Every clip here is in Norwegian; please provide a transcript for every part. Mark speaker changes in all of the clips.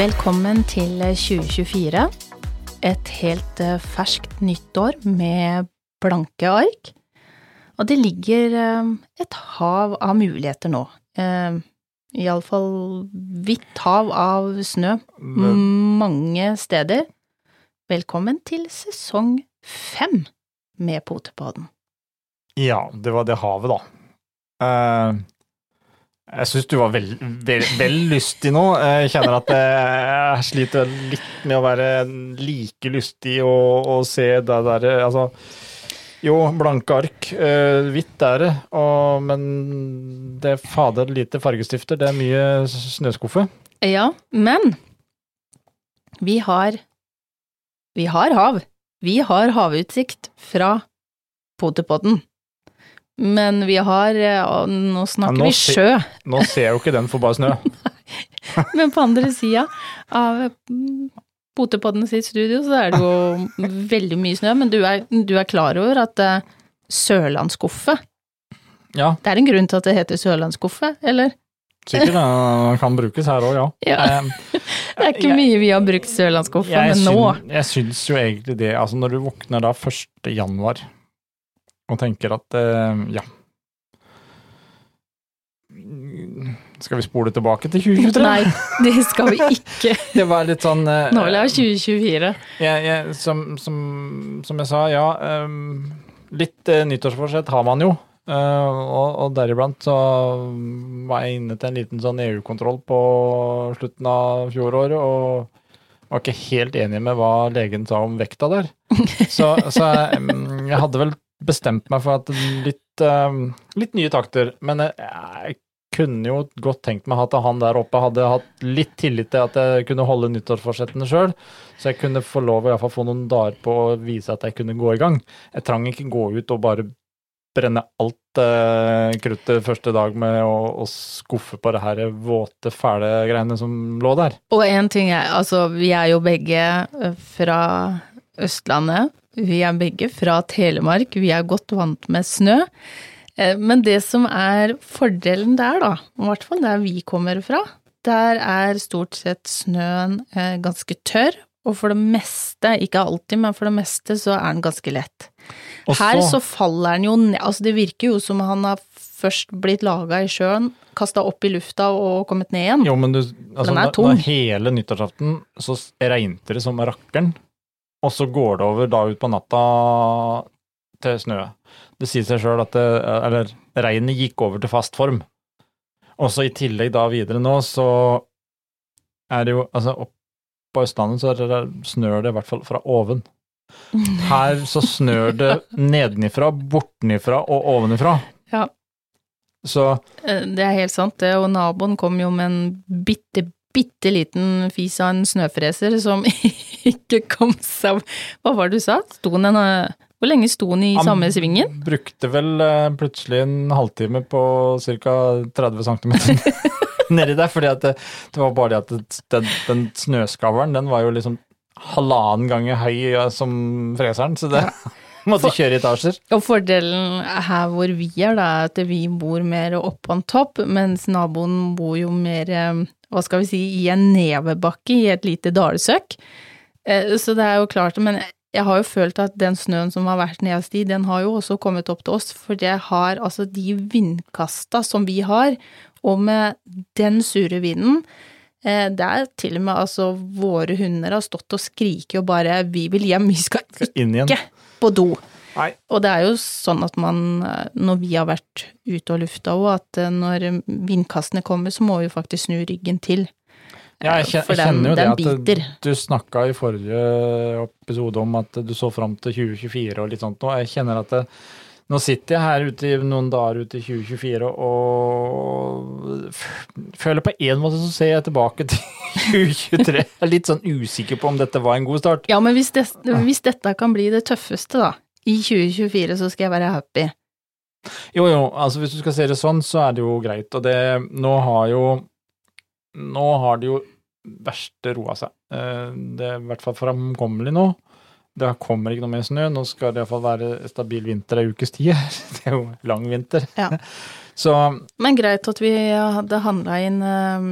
Speaker 1: Velkommen til 2024. Et helt eh, ferskt nyttår med blanke ark. Og det ligger eh, et hav av muligheter nå. Eh, Iallfall hvitt hav av snø mange steder. Velkommen til sesong fem med Potepodden.
Speaker 2: Ja, det var det havet, da. Jeg syns du var vel, lystig nå. Jeg kjenner at jeg sliter litt med å være like lystig og, og se det der Altså, jo, blanke ark. eh, hvitt er det, og, men det er fader lite fargestifter. Det er mye snøskuffe.
Speaker 1: Ja, men vi har Vi har hav. Vi har havutsikt fra Potepodden. Men vi har eh, Nå snakker
Speaker 2: Ja, nå
Speaker 1: vi
Speaker 2: se-
Speaker 1: sjø.
Speaker 2: Nå ser jeg jo ikke den for bare snø.
Speaker 1: Men på andre sida av Potepodden sitt studio, så er det jo veldig mye snø. Men du er, du er klar over at uh, sørlandsskuffe
Speaker 2: Ja,
Speaker 1: Det er en grunn til at det heter sørlandsskuffe, eller?
Speaker 2: sikkert det kan brukes her òg, ja.
Speaker 1: Ja.
Speaker 2: Eh,
Speaker 1: Det er ikke mye vi har brukt
Speaker 2: sørlandskoffe,
Speaker 1: men nå
Speaker 2: Syns, jeg syns jo egentlig det, altså når du våkner da 1. januar og tenker at eh, ja Skal vi spole tilbake til 2023?
Speaker 1: Nei, det skal vi ikke.
Speaker 2: Det var litt sånn eh,
Speaker 1: Nå vil jeg ha 2024.
Speaker 2: jeg, jeg, som, som, som jeg sa, ja. eh, litt uh, nyttårsforsett har man jo. eh, og, og deriblant så var jeg inne til en liten sånn EU-kontroll på slutten av fjoråret, og var ikke helt enig med hva legen sa om vekta der. Så, så jeg, jeg hadde vel bestemt meg for at litt, uh, litt nye takter, men jeg, kunne jo godt tenkt meg at han der oppe hadde hatt litt tillit til at jeg kunne holde nyttårsforsettene sjøl, så jeg kunne få lov å i fall få noen dager på å vise at jeg kunne gå i gang. Jeg trang ikke gå ut og bare brenne alt eh, kruttet første dag med å, å skuffe på det her våte, fæle greiene som lå der.
Speaker 1: Og en ting er, altså vi er jo begge eh, fra Østlandet. Vi er begge fra Telemark. Vi er godt vant med snø. Eh, Men det som er fordelen der, da, i hvert fall der vi kommer fra, der er stort sett snøen eh, ganske tørr. Og for det meste, ikke alltid, men for det meste så er den ganske lett.
Speaker 2: Og
Speaker 1: Her så faller den jo ned, altså det virker jo som han har først blitt laga i sjøen, kasta opp i lufta og kommet ned igjen.
Speaker 2: Jo, men du, altså,
Speaker 1: den er tung.
Speaker 2: Da, da hele nyttårsaften så regnet det som rakkeren, og så går det over da ut på natta til snø. Det sier seg sjøl at det, eller regnet gikk over til fast form. Og så i tillegg da videre nå, så er det jo Altså, opp på Østlandet så det, snør det i hvert fall fra oven. Her så snør det nedenifra, bortenifra og ovenifra.
Speaker 1: Ja.
Speaker 2: Så
Speaker 1: Eh, Det er helt sant, det, og naboen kom jo med en bitte, bitte liten fis av en snøfreser som ikke kom seg Hva var det du sa? Sto den en eh, Hvor lenge sto den i
Speaker 2: Han
Speaker 1: samme svingen?
Speaker 2: Han brukte vel eh, plutselig en halvtime på ca. 30 cm nedi der, fordi det, det var bare det at den, den snøskavlen, den var jo liksom halvannen gang høy ja, som freseren, så det måtte kjøre i etasjer.
Speaker 1: Og fordelen her hvor vi er, da, er at vi bor mer opp en topp, mens naboen bor jo mer, eh, hva skal vi si, i en nevebakke, i et lite dalsøkk. Eh, Så det er jo klart, men jeg har jo følt at den snøen som har vært nederst i, den har jo også kommet opp til oss, for det har altså de vindkasta som vi har, og med den sure vinden, eh, det er til og med altså våre hunder har stått og skriket og bare 'vi vil hjem, vi skal ikke på do'.
Speaker 2: Nei.
Speaker 1: Og det er jo sånn at man, eh, når vi har vært ute og lufta òg, at når vindkastene kommer, så må vi faktisk snu ryggen til.
Speaker 2: Ja, jeg, kjenner,
Speaker 1: For
Speaker 2: jeg kjenner jo det at du snakka i forrige episode om at du så fram til 2024 og litt sånt nå. Jeg kjenner at det, nå sitter jeg her ute i noen dager ute i 2024 og føler på en måte så ser jeg tilbake til 2023. Jeg er litt sånn usikker på om dette var en god start.
Speaker 1: Ja, men hvis, det, hvis dette kan bli det tøffeste, da, i 2024, så skal jeg være happy.
Speaker 2: Jo, jo, altså hvis du skal se det sånn, så er det jo greit. Og det Nå har jo Nå har det jo verste roa seg. Eh, Det er i hvert fall framkommelig nå. Det kommer ikke noe mer snø. Nå skal det iallfall være stabil vinter ei ukes tid. Det er jo lang vinter.
Speaker 1: Ja.
Speaker 2: Så
Speaker 1: Men greit at vi hadde handla inn eh,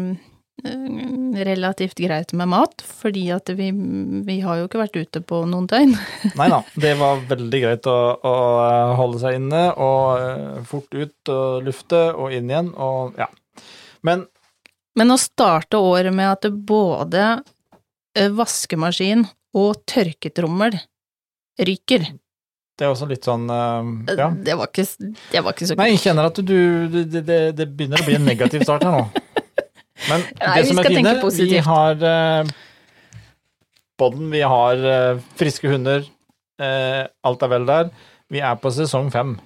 Speaker 1: eh, relativt greit med mat, fordi at vi, vi har jo ikke vært ute på noen døgn.
Speaker 2: Nei da, det var veldig greit å, å holde seg inne og eh, fort ut og lufte og inn igjen og ja. Men
Speaker 1: Men å starte året med at både eh, vaskemaskin og tørketrommel ryker,
Speaker 2: det er også litt sånn eh, ja.
Speaker 1: det, var ikke, det var ikke så
Speaker 2: Nei, jeg kjenner at du Det, det, det begynner å bli en negativ start her nå. Men
Speaker 1: Nei,
Speaker 2: det som er
Speaker 1: tenke
Speaker 2: vi har uh, podden, vi har eh, friske hunder, eh, alt er vel der. Vi er på sesong fem.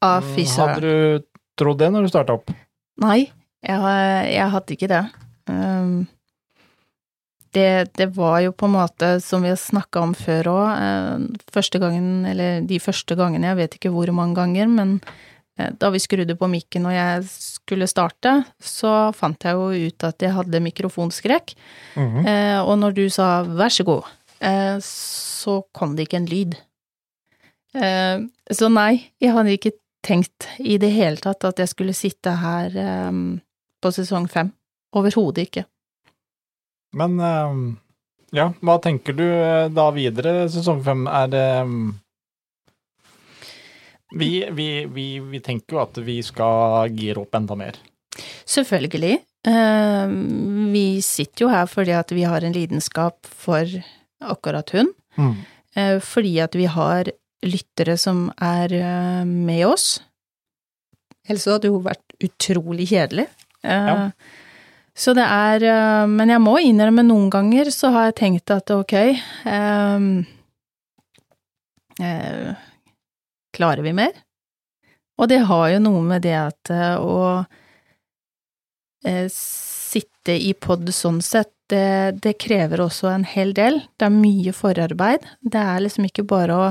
Speaker 1: Ah,
Speaker 2: Mm. Hadde du trodd det når du starta opp?
Speaker 1: Nei, jeg, jeg hadde ikke det. Um, det. Det var jo på en måte, som vi har snakka om før òg, første gangen, eller de første gangene, jeg vet ikke hvor mange ganger, men eh, da vi skrudde på mikken og jeg skulle starte, så fant jeg jo ut at jeg hadde mikrofonskrekk.
Speaker 2: Mhm.
Speaker 1: Eh, og når du sa vær så god, eh, så kom det ikke en lyd. Eh, så nei, jeg hadde ikke tenkt i det hele tatt at jeg skulle sitte her eh, på sesong fem. Overhodet ikke.
Speaker 2: Men eh, ja, hva tenker du eh, da videre? Sesong fem er det mm, vi, vi, vi, vi tenker jo at vi skal gire opp enda mer.
Speaker 1: Selvfølgelig. Eh, vi sitter jo her fordi at vi har en lidenskap for akkurat hun. Eh, fordi at vi har lyttere som er eh, med oss. Ellers hadde hun vært utrolig kjedelig. Eh,
Speaker 2: Ja.
Speaker 1: Så det er eh, Men jeg må innrømme, noen ganger så har jeg tenkt at ok um, uh, Klarer vi mer? Og det har jo noe med det at eh, å uh, sitte i pod sånn sett, det, det krever også en hel del. Det er mye forarbeid. Det er liksom ikke bare å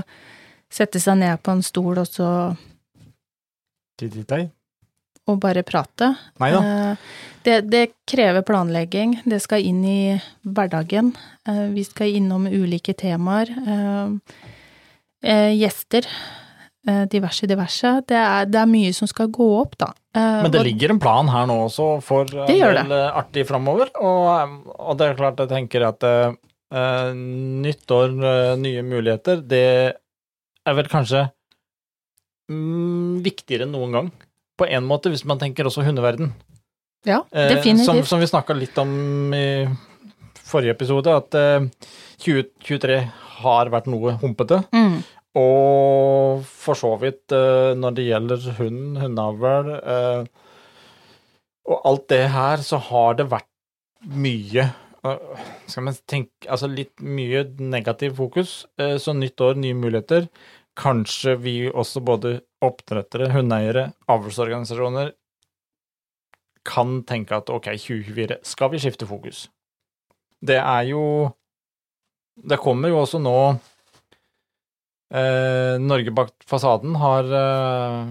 Speaker 1: sette seg ned på en stol og så
Speaker 2: Tittitei.
Speaker 1: Og bare prate.
Speaker 2: Nei da.
Speaker 1: Eh, Det, det krever planlegging. Det skal inn i hverdagen. Eh, Vi skal innom ulike temaer. Eh, Gjester. Diverse, diverse. Det er, det er mye som skal gå opp, da.
Speaker 2: Men det ligger en plan her nå også for en
Speaker 1: Det
Speaker 2: del eh, artig framover. Og, og det er klart jeg tenker at uh, nytt år, nye muligheter, det er vel kanskje mm, viktigere enn noen gang. På en måte, hvis man tenker også hundeverden.
Speaker 1: Ja,
Speaker 2: Eh, Som,
Speaker 1: definitivt.
Speaker 2: som vi snakka litt om i forrige episode, at eh, 2023 har vært noe humpete.
Speaker 1: Mm.
Speaker 2: Og for så vidt eh, når det gjelder hund, hundeavl eh, og alt det her, så har det vært mye eh, Skal man tenke Altså litt mye negativ fokus. Eh, så nytt år, nye muligheter. Kanskje vi også, både oppdrettere, hundeeiere, avlsorganisasjoner, kan tenke at ok, 2024 skal vi skifte fokus. Det er jo Det kommer jo også nå Eh, Norge bak fasaden har eh,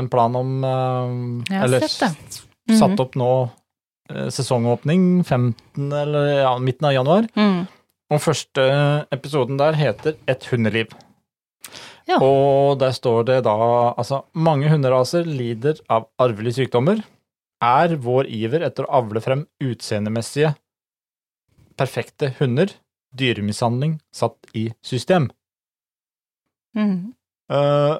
Speaker 2: en plan om eh, Eller
Speaker 1: mm. Mhm.
Speaker 2: satt opp nå eh, sesongåpning 15. eller ja, midten av januar.
Speaker 1: Mm.
Speaker 2: Og første episoden der heter Et hundeliv.
Speaker 1: Ja.
Speaker 2: Og der står det da altså mange hunderaser lider av arvelige sykdommer. Er vår iver etter å avle frem utseendemessige perfekte hunder dyremishandling satt i system?
Speaker 1: Mm.
Speaker 2: Uh,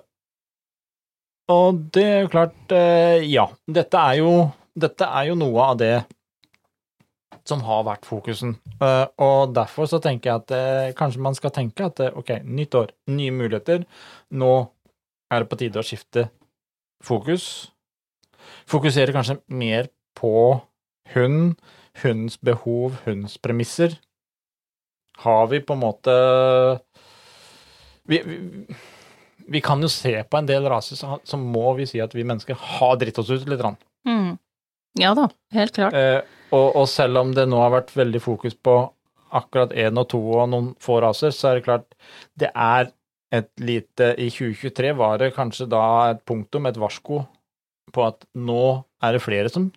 Speaker 2: og det er jo klart, uh, ja. Dette er jo, dette er jo noe av det som har vært fokusen. Eh, og derfor så tenker jeg at eh, kanskje man skal tenke at eh, ok, nytt år, nye muligheter. Nå er det på tide å skifte fokus. Fokusere kanskje mer på hund, hundens behov, hundens premisser. Har vi på en måte vi, vi, vi kan jo se på en del raser, så, så må vi si at vi mennesker har dritt oss ut litt.
Speaker 1: Mm. Ja da, helt klart.
Speaker 2: Eh, og, og selv om det nå har vært veldig fokus på akkurat én og to og noen få raser, så er det klart det er et lite I 2023 var det kanskje da et punktum, et varsko, på at nå er det flere som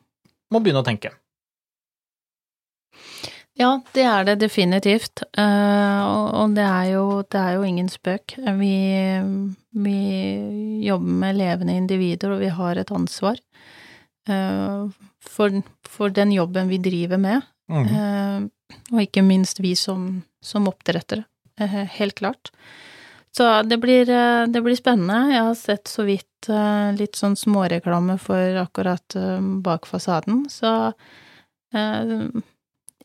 Speaker 2: må begynne å tenke.
Speaker 1: Ja, det er det definitivt. Eh, og og det er, jo, det er jo ingen spøk. Vi, vi jobber med levende individer, og vi har et ansvar. For, for den jobben vi driver med.
Speaker 2: Mm.
Speaker 1: Eh, og ikke minst vi som, som oppdrettere. Eh, helt klart. Så det blir, eh, det blir spennende. Jeg har sett så vidt litt sånn småreklame for akkurat bak fasaden, så eh,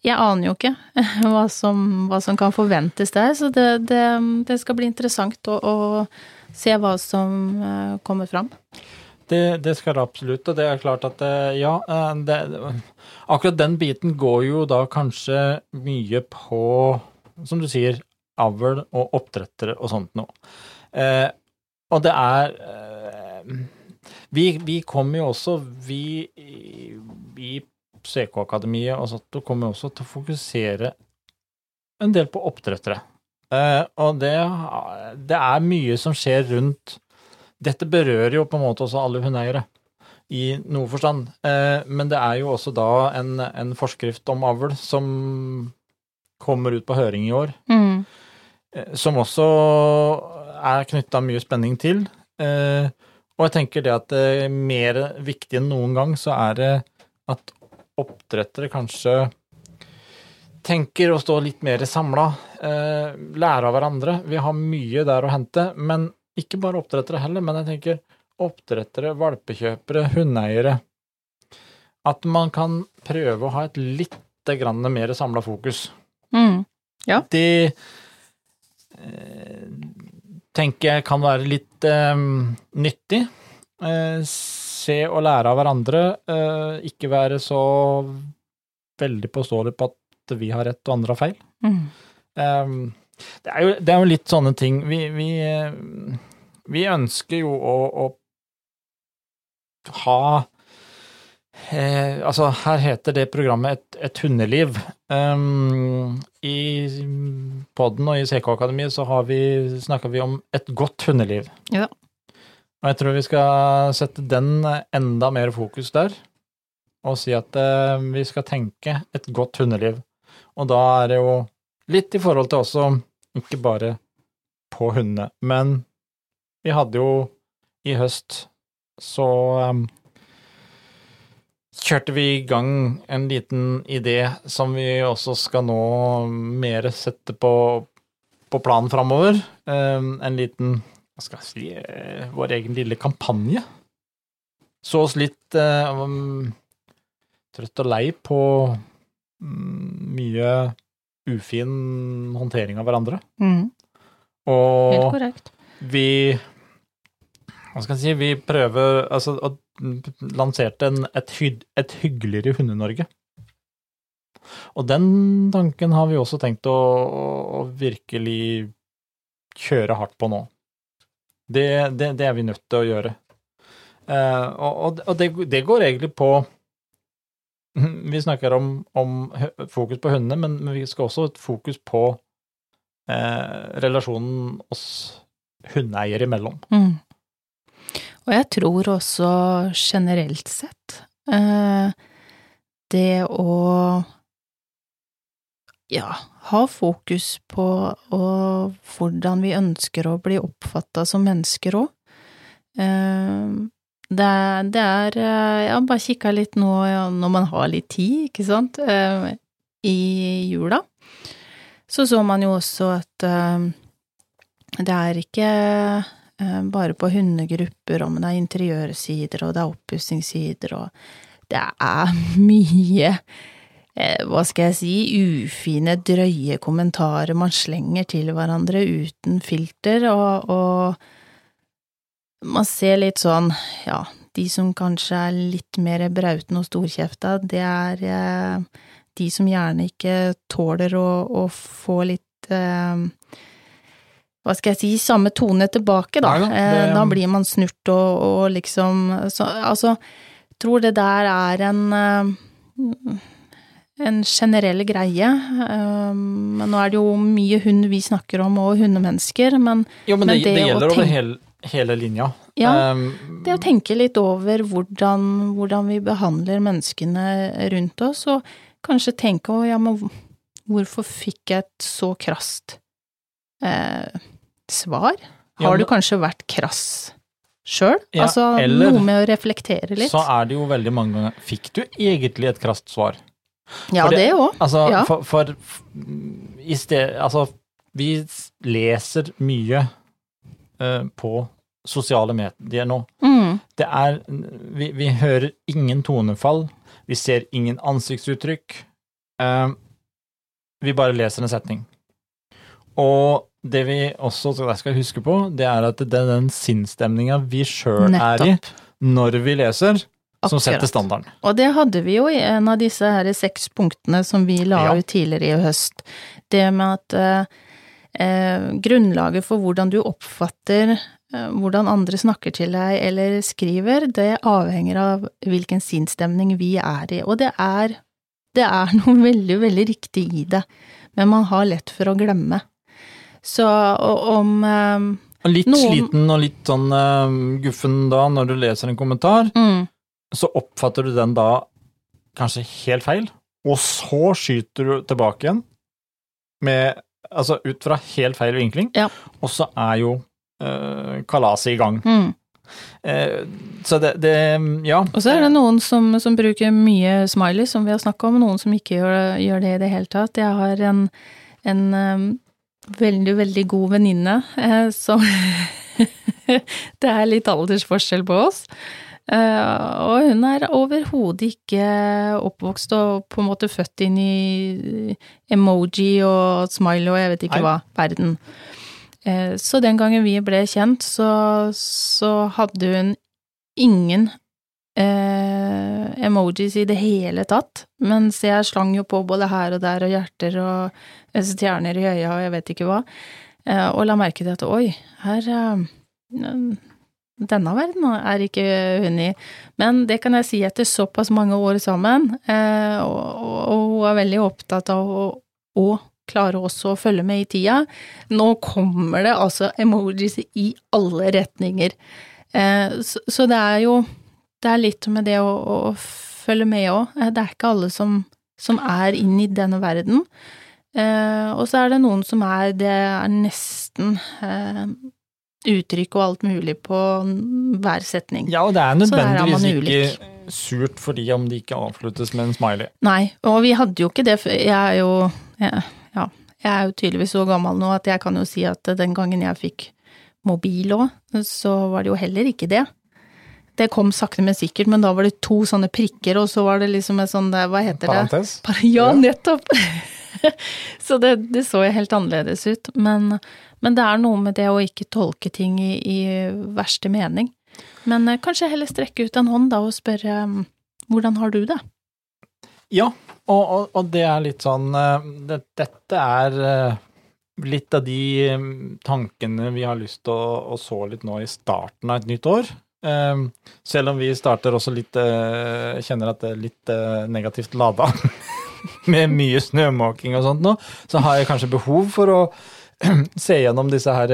Speaker 1: jeg aner jo ikke hva som, hva som kan forventes der, så det, det, det skal bli interessant å, å se hva som kommer fram.
Speaker 2: Det, det skal det absolutt, og det er klart at eh, ja, eh, det, akkurat den biten går jo da kanskje mye på, som du sier, avl og oppdrettere og sånt noe. Eh, og det er eh, vi, vi kommer jo også, vi i, CK-akademiet og sånt, kommer også til å fokusere en del på oppdrettere. Eh, og det, det er mye som skjer rundt dette berører jo på en måte også alle hundeeiere, i noe forstand. Eh, men det er jo også da en, en forskrift om avl som kommer ut på høring i år,
Speaker 1: Mm.
Speaker 2: eh, som også er knytta mye spenning til. Eh, og jeg tenker det at det er mer viktig enn noen gang, så er det at oppdrettere kanskje tenker å stå litt mer samla, lære av hverandre. Vi har mye der å hente, men ikke bare oppdrettere heller, men jeg tenker oppdrettere, valpekjøpere, hundeeiere. At man kan prøve å ha et litt mer samla fokus.
Speaker 1: Mm.
Speaker 2: Det eh, tenker jeg kan være litt eh, nyttig. Eh, se og lære av hverandre. Eh, ikke være så veldig påståelig på at vi har rett og andre har feil.
Speaker 1: Mm.
Speaker 2: Det, er jo, det er jo litt sånne ting Vi, vi, vi ønsker jo å, å ha eh, Altså, her heter det programmet Et, et hundeliv. Um, I podden og i CK-akademiet så har vi, snakker vi om et godt hundeliv.
Speaker 1: Ja.
Speaker 2: Og jeg tror vi skal sette den enda mer fokus der, og si at eh, vi skal tenke et godt hundeliv. Og da er det jo litt i forhold til også, ikke bare på hundene, men vi hadde jo i høst så um, kjørte vi i gang en liten idé som vi også skal nå mer sette på, på planen framover. Um, en liten, hva skal jeg si, uh, vår egen lille kampanje. Så oss litt uh, um, trøtt og lei på mm, mye ufin håndtering av hverandre.
Speaker 1: Mm. Helt korrekt.
Speaker 2: vi Hva skal jeg si Vi prøver Altså lanserte en, et, hyd, et hyggeligere Hunde-Norge. Og den tanken har vi også tenkt å, å virkelig kjøre hardt på nå. Det, det, det er vi nødt til å gjøre. Eh, og og det, det går egentlig på Vi snakker om, om fokus på hundene, men, men vi skal også ha et fokus på eh, relasjonen oss hundeeiere imellom.
Speaker 1: Mm. Og jeg tror også generelt sett eh, det å ja, ha fokus på og hvordan vi ønsker å bli oppfatta som mennesker òg. Det, det er eh, Jeg har bare kikka litt nå når man har litt tid, ikke sant, eh, i jula. Så så man jo også at eh, det er ikke bare på hundegrupper, om det er interiørsider, og det er oppussingssider, og det er mye hva skal jeg si, ufine, drøye kommentarer man slenger til hverandre uten filter, og, og man ser litt sånn, ja, de som kanskje er litt mer brautende og storkjefta, det er eh, de som gjerne ikke tåler å, å få litt eh, hva skal jeg si, samme tone tilbake, da.
Speaker 2: Nei da,
Speaker 1: Eh, Da blir man snurt og, og liksom så, Altså, tror det der er en eh, en generell greie. Eh, Men nå er det jo mye hund vi snakker om, og hundemennesker, men
Speaker 2: Jo, men,
Speaker 1: Men
Speaker 2: det, det,
Speaker 1: det å
Speaker 2: gjelder over hele, hele linja.
Speaker 1: ja,
Speaker 2: Um,
Speaker 1: det å tenke litt over hvordan, hvordan vi behandler menneskene rundt oss, og kanskje tenke å ja, men hvorfor fikk jeg et så krast eh, svar?
Speaker 2: Ja,
Speaker 1: Har du kanskje vært krass sjøl.
Speaker 2: Ja,
Speaker 1: altså
Speaker 2: eller
Speaker 1: noe med å reflektere litt.
Speaker 2: Så er det jo veldig mange ganger Fikk du egentlig et krast svar?
Speaker 1: ja,
Speaker 2: for det-
Speaker 1: det òg.
Speaker 2: Altså,
Speaker 1: Ja.
Speaker 2: for, for i sted Altså, vi leser mye eh, på sosiale medier nå.
Speaker 1: Mm.
Speaker 2: Det er vi, vi hører ingen tonefall. Vi ser ingen ansiktsuttrykk. Uh, vi bare leser en setning. Og det vi også skal huske på, det er at det er den sinnsstemninga vi sjøl er i når vi leser, som setter standarden.
Speaker 1: Og det hadde vi jo i en av disse her seks punktene som vi la
Speaker 2: Ja.
Speaker 1: ut tidligere i høst. Det med at eh, eh, grunnlaget for hvordan du oppfatter hvordan andre snakker til deg eller skriver, det avhenger av hvilken sinnsstemning vi er i. Og det er, det er noe veldig, veldig riktig i det, men man har lett for å glemme. Så om eh,
Speaker 2: litt
Speaker 1: Noen-
Speaker 2: sliten og litt sånn eh, guffen da, når du leser en kommentar,
Speaker 1: mm,
Speaker 2: så oppfatter du den da kanskje helt feil, og så skyter du tilbake igjen med Altså ut fra helt feil vinkling,
Speaker 1: Ja.
Speaker 2: og så er jo uh, kalaset i gang.
Speaker 1: mm.
Speaker 2: Eh, så det, det Ja.
Speaker 1: Og så er det noen som, som bruker mye smiley, som vi har snakka om, noen som ikke gjør, gjør det i det hele tatt. Jeg har en, en veldig, veldig god venninne eh, som Det er litt aldersforskjell på oss. Eh, og hun er overhodet ikke oppvokst og på en måte født inn i emoji og smiley og jeg vet ikke hva, verden. Eh, så den gangen vi ble kjent, så, så hadde hun ingen eh, emojis i det hele tatt, mens jeg slang jo på både her og der og hjerter og eh, stjerner i øya og jeg vet ikke hva, eh, og la merke til at oi, her eh, denne verden er ikke hun i. Men det kan jeg si etter såpass mange år sammen, eh, og, og, og hun er veldig opptatt av å, å klare også å følge med i tida. Nå kommer det altså emojis i alle retninger. Eh, så, det er jo Det er litt med det å, å følge med òg. Det er ikke alle som, som er inn i denne verden. Eh, og så er det noen som er Det er nesten eh, uttrykk og alt mulig på hver setning.
Speaker 2: ja, og det er
Speaker 1: er
Speaker 2: nødvendigvis ikke surt for de om de ikke avsluttes med en smiley.
Speaker 1: Nei, og vi hadde jo ikke det før. Jeg er jo jeg, Ja, jeg er jo tydeligvis så gammel nå at jeg kan jo si at den gangen jeg fikk mobil òg, så var det jo heller ikke det. Det kom sakte, men sikkert, men da var det to sånne prikker, og så var det liksom en sånn Hva heter det?
Speaker 2: Parentes.
Speaker 1: Ja, nettopp! så det, det så helt annerledes ut. Men, men det er noe med det å ikke tolke ting i, i verste mening. Men eh, kanskje heller strekke ut en hånd da og spørre mm, hvordan har du det?
Speaker 2: Ja, og, og, og det er litt sånn eh, det, Dette er eh, litt av de eh, tankene vi har lyst til å, å så litt nå i starten av et nytt år. Selv om vi starter også litt Kjenner at det er litt negativt lada med mye snømåking og sånt nå, så har jeg kanskje behov for å se gjennom disse her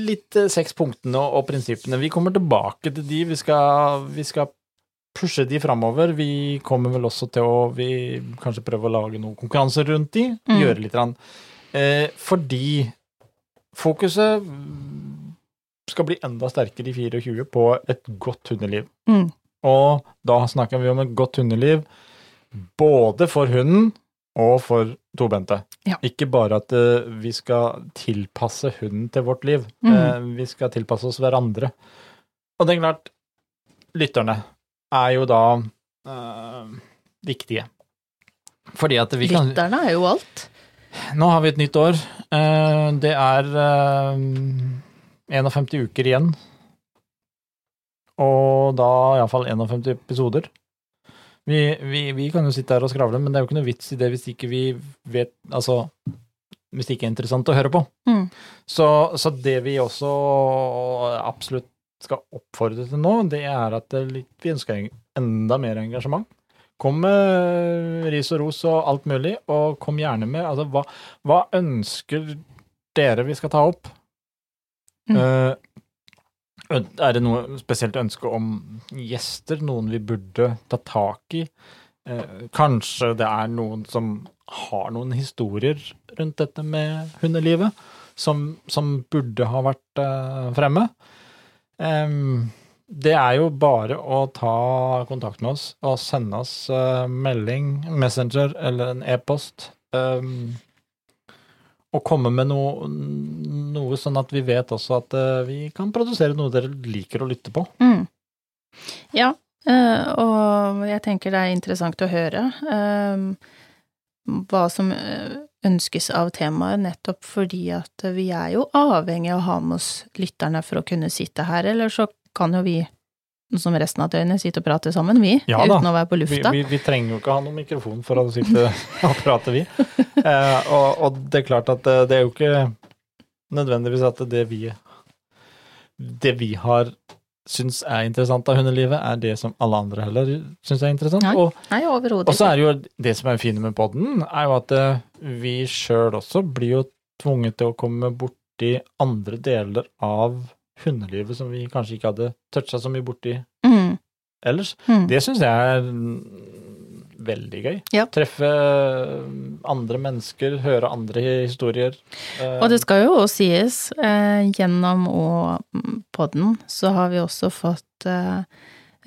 Speaker 2: litt seks punktene og prinsippene. Vi kommer tilbake til de. Vi skal, vi skal pushe de framover. Vi kommer vel også til å vi kanskje prøve å lage noen konkurranser rundt de.
Speaker 1: Mm.
Speaker 2: Gjøre litt. Rann. Eh, fordi fokuset skal bli enda sterkere i 24 på et godt hundeliv.
Speaker 1: Mm.
Speaker 2: Og da snakker vi om et godt hundeliv både for hunden og for tobente.
Speaker 1: Ja.
Speaker 2: Ikke bare at uh, vi skal tilpasse hunden til vårt liv,
Speaker 1: Mm.
Speaker 2: eh, vi skal tilpasse oss hverandre. Og det er klart, lytterne er jo da uh, viktige. Fordi at vi kan
Speaker 1: Lytterne er jo alt.
Speaker 2: Nå har vi et nytt år. Uh, Det er uh, 51 uker igjen. Og da iallfall 51 episoder. Vi, vi, vi kan jo sitte her og skravle, men det er jo ikke noe vits i det hvis ikke vi vet Altså hvis det ikke er interessant å høre på.
Speaker 1: Mm.
Speaker 2: Så, så det vi også absolutt skal oppfordre til nå, det er at vi ønsker enda mer engasjement. Kom med ris og ros og alt mulig, og kom gjerne med altså, hva, hva ønsker dere vi skal ta opp?
Speaker 1: Mm.
Speaker 2: Uh, er det noe spesielt ønske om gjester, noen vi burde ta tak i? Uh, kanskje det er noen som har noen historier rundt dette med hundelivet, som, som burde ha vært uh, fremme? Det er jo bare å ta kontakt med oss og sende oss eh, melding, Messenger eller en e-post. og komme med noe, noe sånn at vi vet også at eh, vi kan produsere noe dere liker å lytte på.
Speaker 1: Mm. Ja, eh, og jeg tenker det er interessant å høre hva som ønskes av temaet, nettopp fordi at vi er jo avhengig av å ha med oss lytterne for å kunne sitte her, eller så kan jo vi, som resten av døgnet, sitte og prate sammen, vi,
Speaker 2: Ja
Speaker 1: uten å være på
Speaker 2: Vi,
Speaker 1: lufta.
Speaker 2: vi, vi trenger jo ikke ha noen mikrofon for å sitte og prate, vi. Eh, og, og det er klart at eh, det er jo ikke nødvendigvis at det vi Det vi har syns er interessant av hundelivet, er det som alle andre heller syns er interessant.
Speaker 1: Nei.
Speaker 2: Og,
Speaker 1: Nei,
Speaker 2: og så er det jo det som er fint med podden, er jo at eh, vi sjøl også blir jo tvunget til å komme borti andre deler av hundelivet som vi kanskje ikke hadde toucha så mye borti
Speaker 1: Mm,
Speaker 2: ellers.
Speaker 1: mm.
Speaker 2: Det syns jeg er veldig gøy.
Speaker 1: Ja.
Speaker 2: Treffe mm, andre mennesker, høre andre historier. Eh,
Speaker 1: Og det skal jo også sies, eh, gjennom og mm, podden så har vi også fått eh,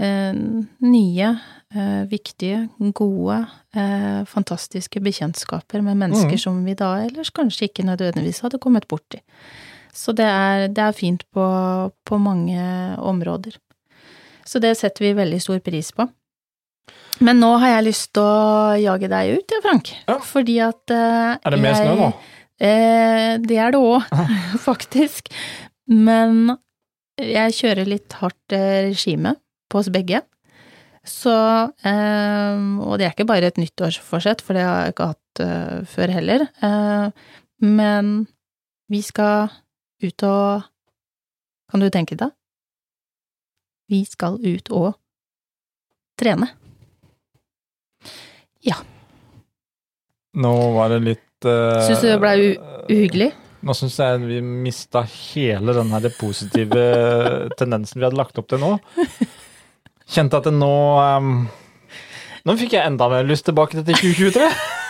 Speaker 1: eh, nye, eh, viktige, gode, eh, fantastiske bekjentskaper med mennesker
Speaker 2: mm.
Speaker 1: som vi da ellers kanskje ikke nødvendigvis hadde kommet borti. Så det er, det er fint på, på mange områder. Så det setter vi veldig stor pris på. Men nå har jeg lyst til å jage deg ut, ja, Frank.
Speaker 2: Ja.
Speaker 1: Fordi at uh,
Speaker 2: er det mer snø nå?
Speaker 1: Eh, det er det òg, faktisk. Men jeg kjører litt hardt eh, regime på oss begge. Så eh, Og det er ikke bare et nyttårsforsett, for det har jeg ikke hatt eh, før heller. Eh, men vi skal ut og Kan du tenke deg? Vi skal ut og trene.
Speaker 2: Nå var det litt uh,
Speaker 1: Syns du det ble Uhyggelig?
Speaker 2: Nå syns jeg vi mista hele den her positive tendensen vi hadde lagt opp til nå. Kjente at det nå um, Nå fikk jeg enda mer lyst tilbake til 2023.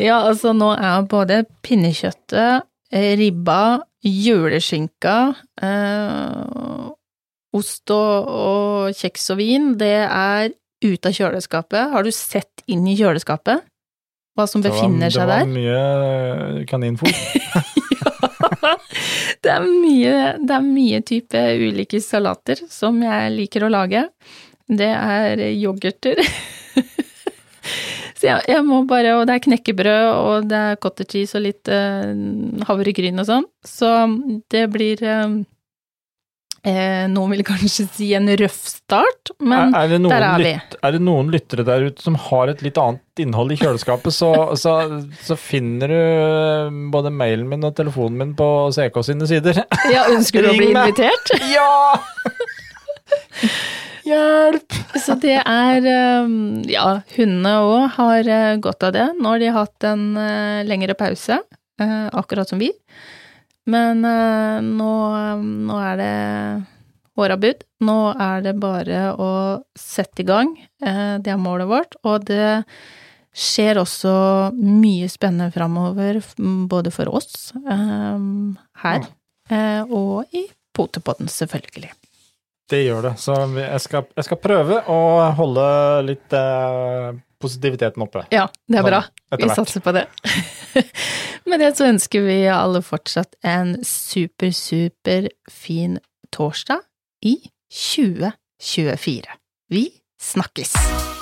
Speaker 1: Ja, altså nå er både pinnekjøttet, eh, ribba, juleskinka, eh, ost og, og kjeks og vin, det er ute av kjøleskapet. Har du sett inn i kjøleskapet? Hva som befinner seg der?
Speaker 2: Det var mye kaninfôr.
Speaker 1: Det er mye, det er mye type ulike salater som jeg liker å lage. Det er yoghurter. Så jeg, jeg må bare Og det er knekkebrød, og det er cottage cheese og litt uh, havregryn og sånn. Så det blir eh, eh, Noen vil kanskje si en røff start, men
Speaker 2: er, er,
Speaker 1: der er vi.
Speaker 2: Lyt, er det noen lyttere der ute som har et litt annet innhold i kjøleskapet, så, så, så finner du eh, både mailen min og telefonen min på CK sine sider.
Speaker 1: ja, ønsker du å bli
Speaker 2: meg.
Speaker 1: invitert?
Speaker 2: Ja! Hjelp!
Speaker 1: Så det er eh, Ja, hundene òg har eh, godt av det. Nå har de hatt en lengre pause, akkurat som vi. Men uh, nå, nå er det håra bud. Nå er det bare å sette i gang. Uh, Det er målet vårt. Og det skjer også mye spennende framover, både for oss eh, her eh, og i Potepodden, selvfølgelig.
Speaker 2: Det gjør det. Så jeg skal, jeg skal prøve å holde litt positiviteten oppe
Speaker 1: Ja, det er
Speaker 2: Sånn,
Speaker 1: bra. Vi satser på det. Med det så ønsker vi alle fortsatt en super, super fin torsdag i 2024. Vi snakkes!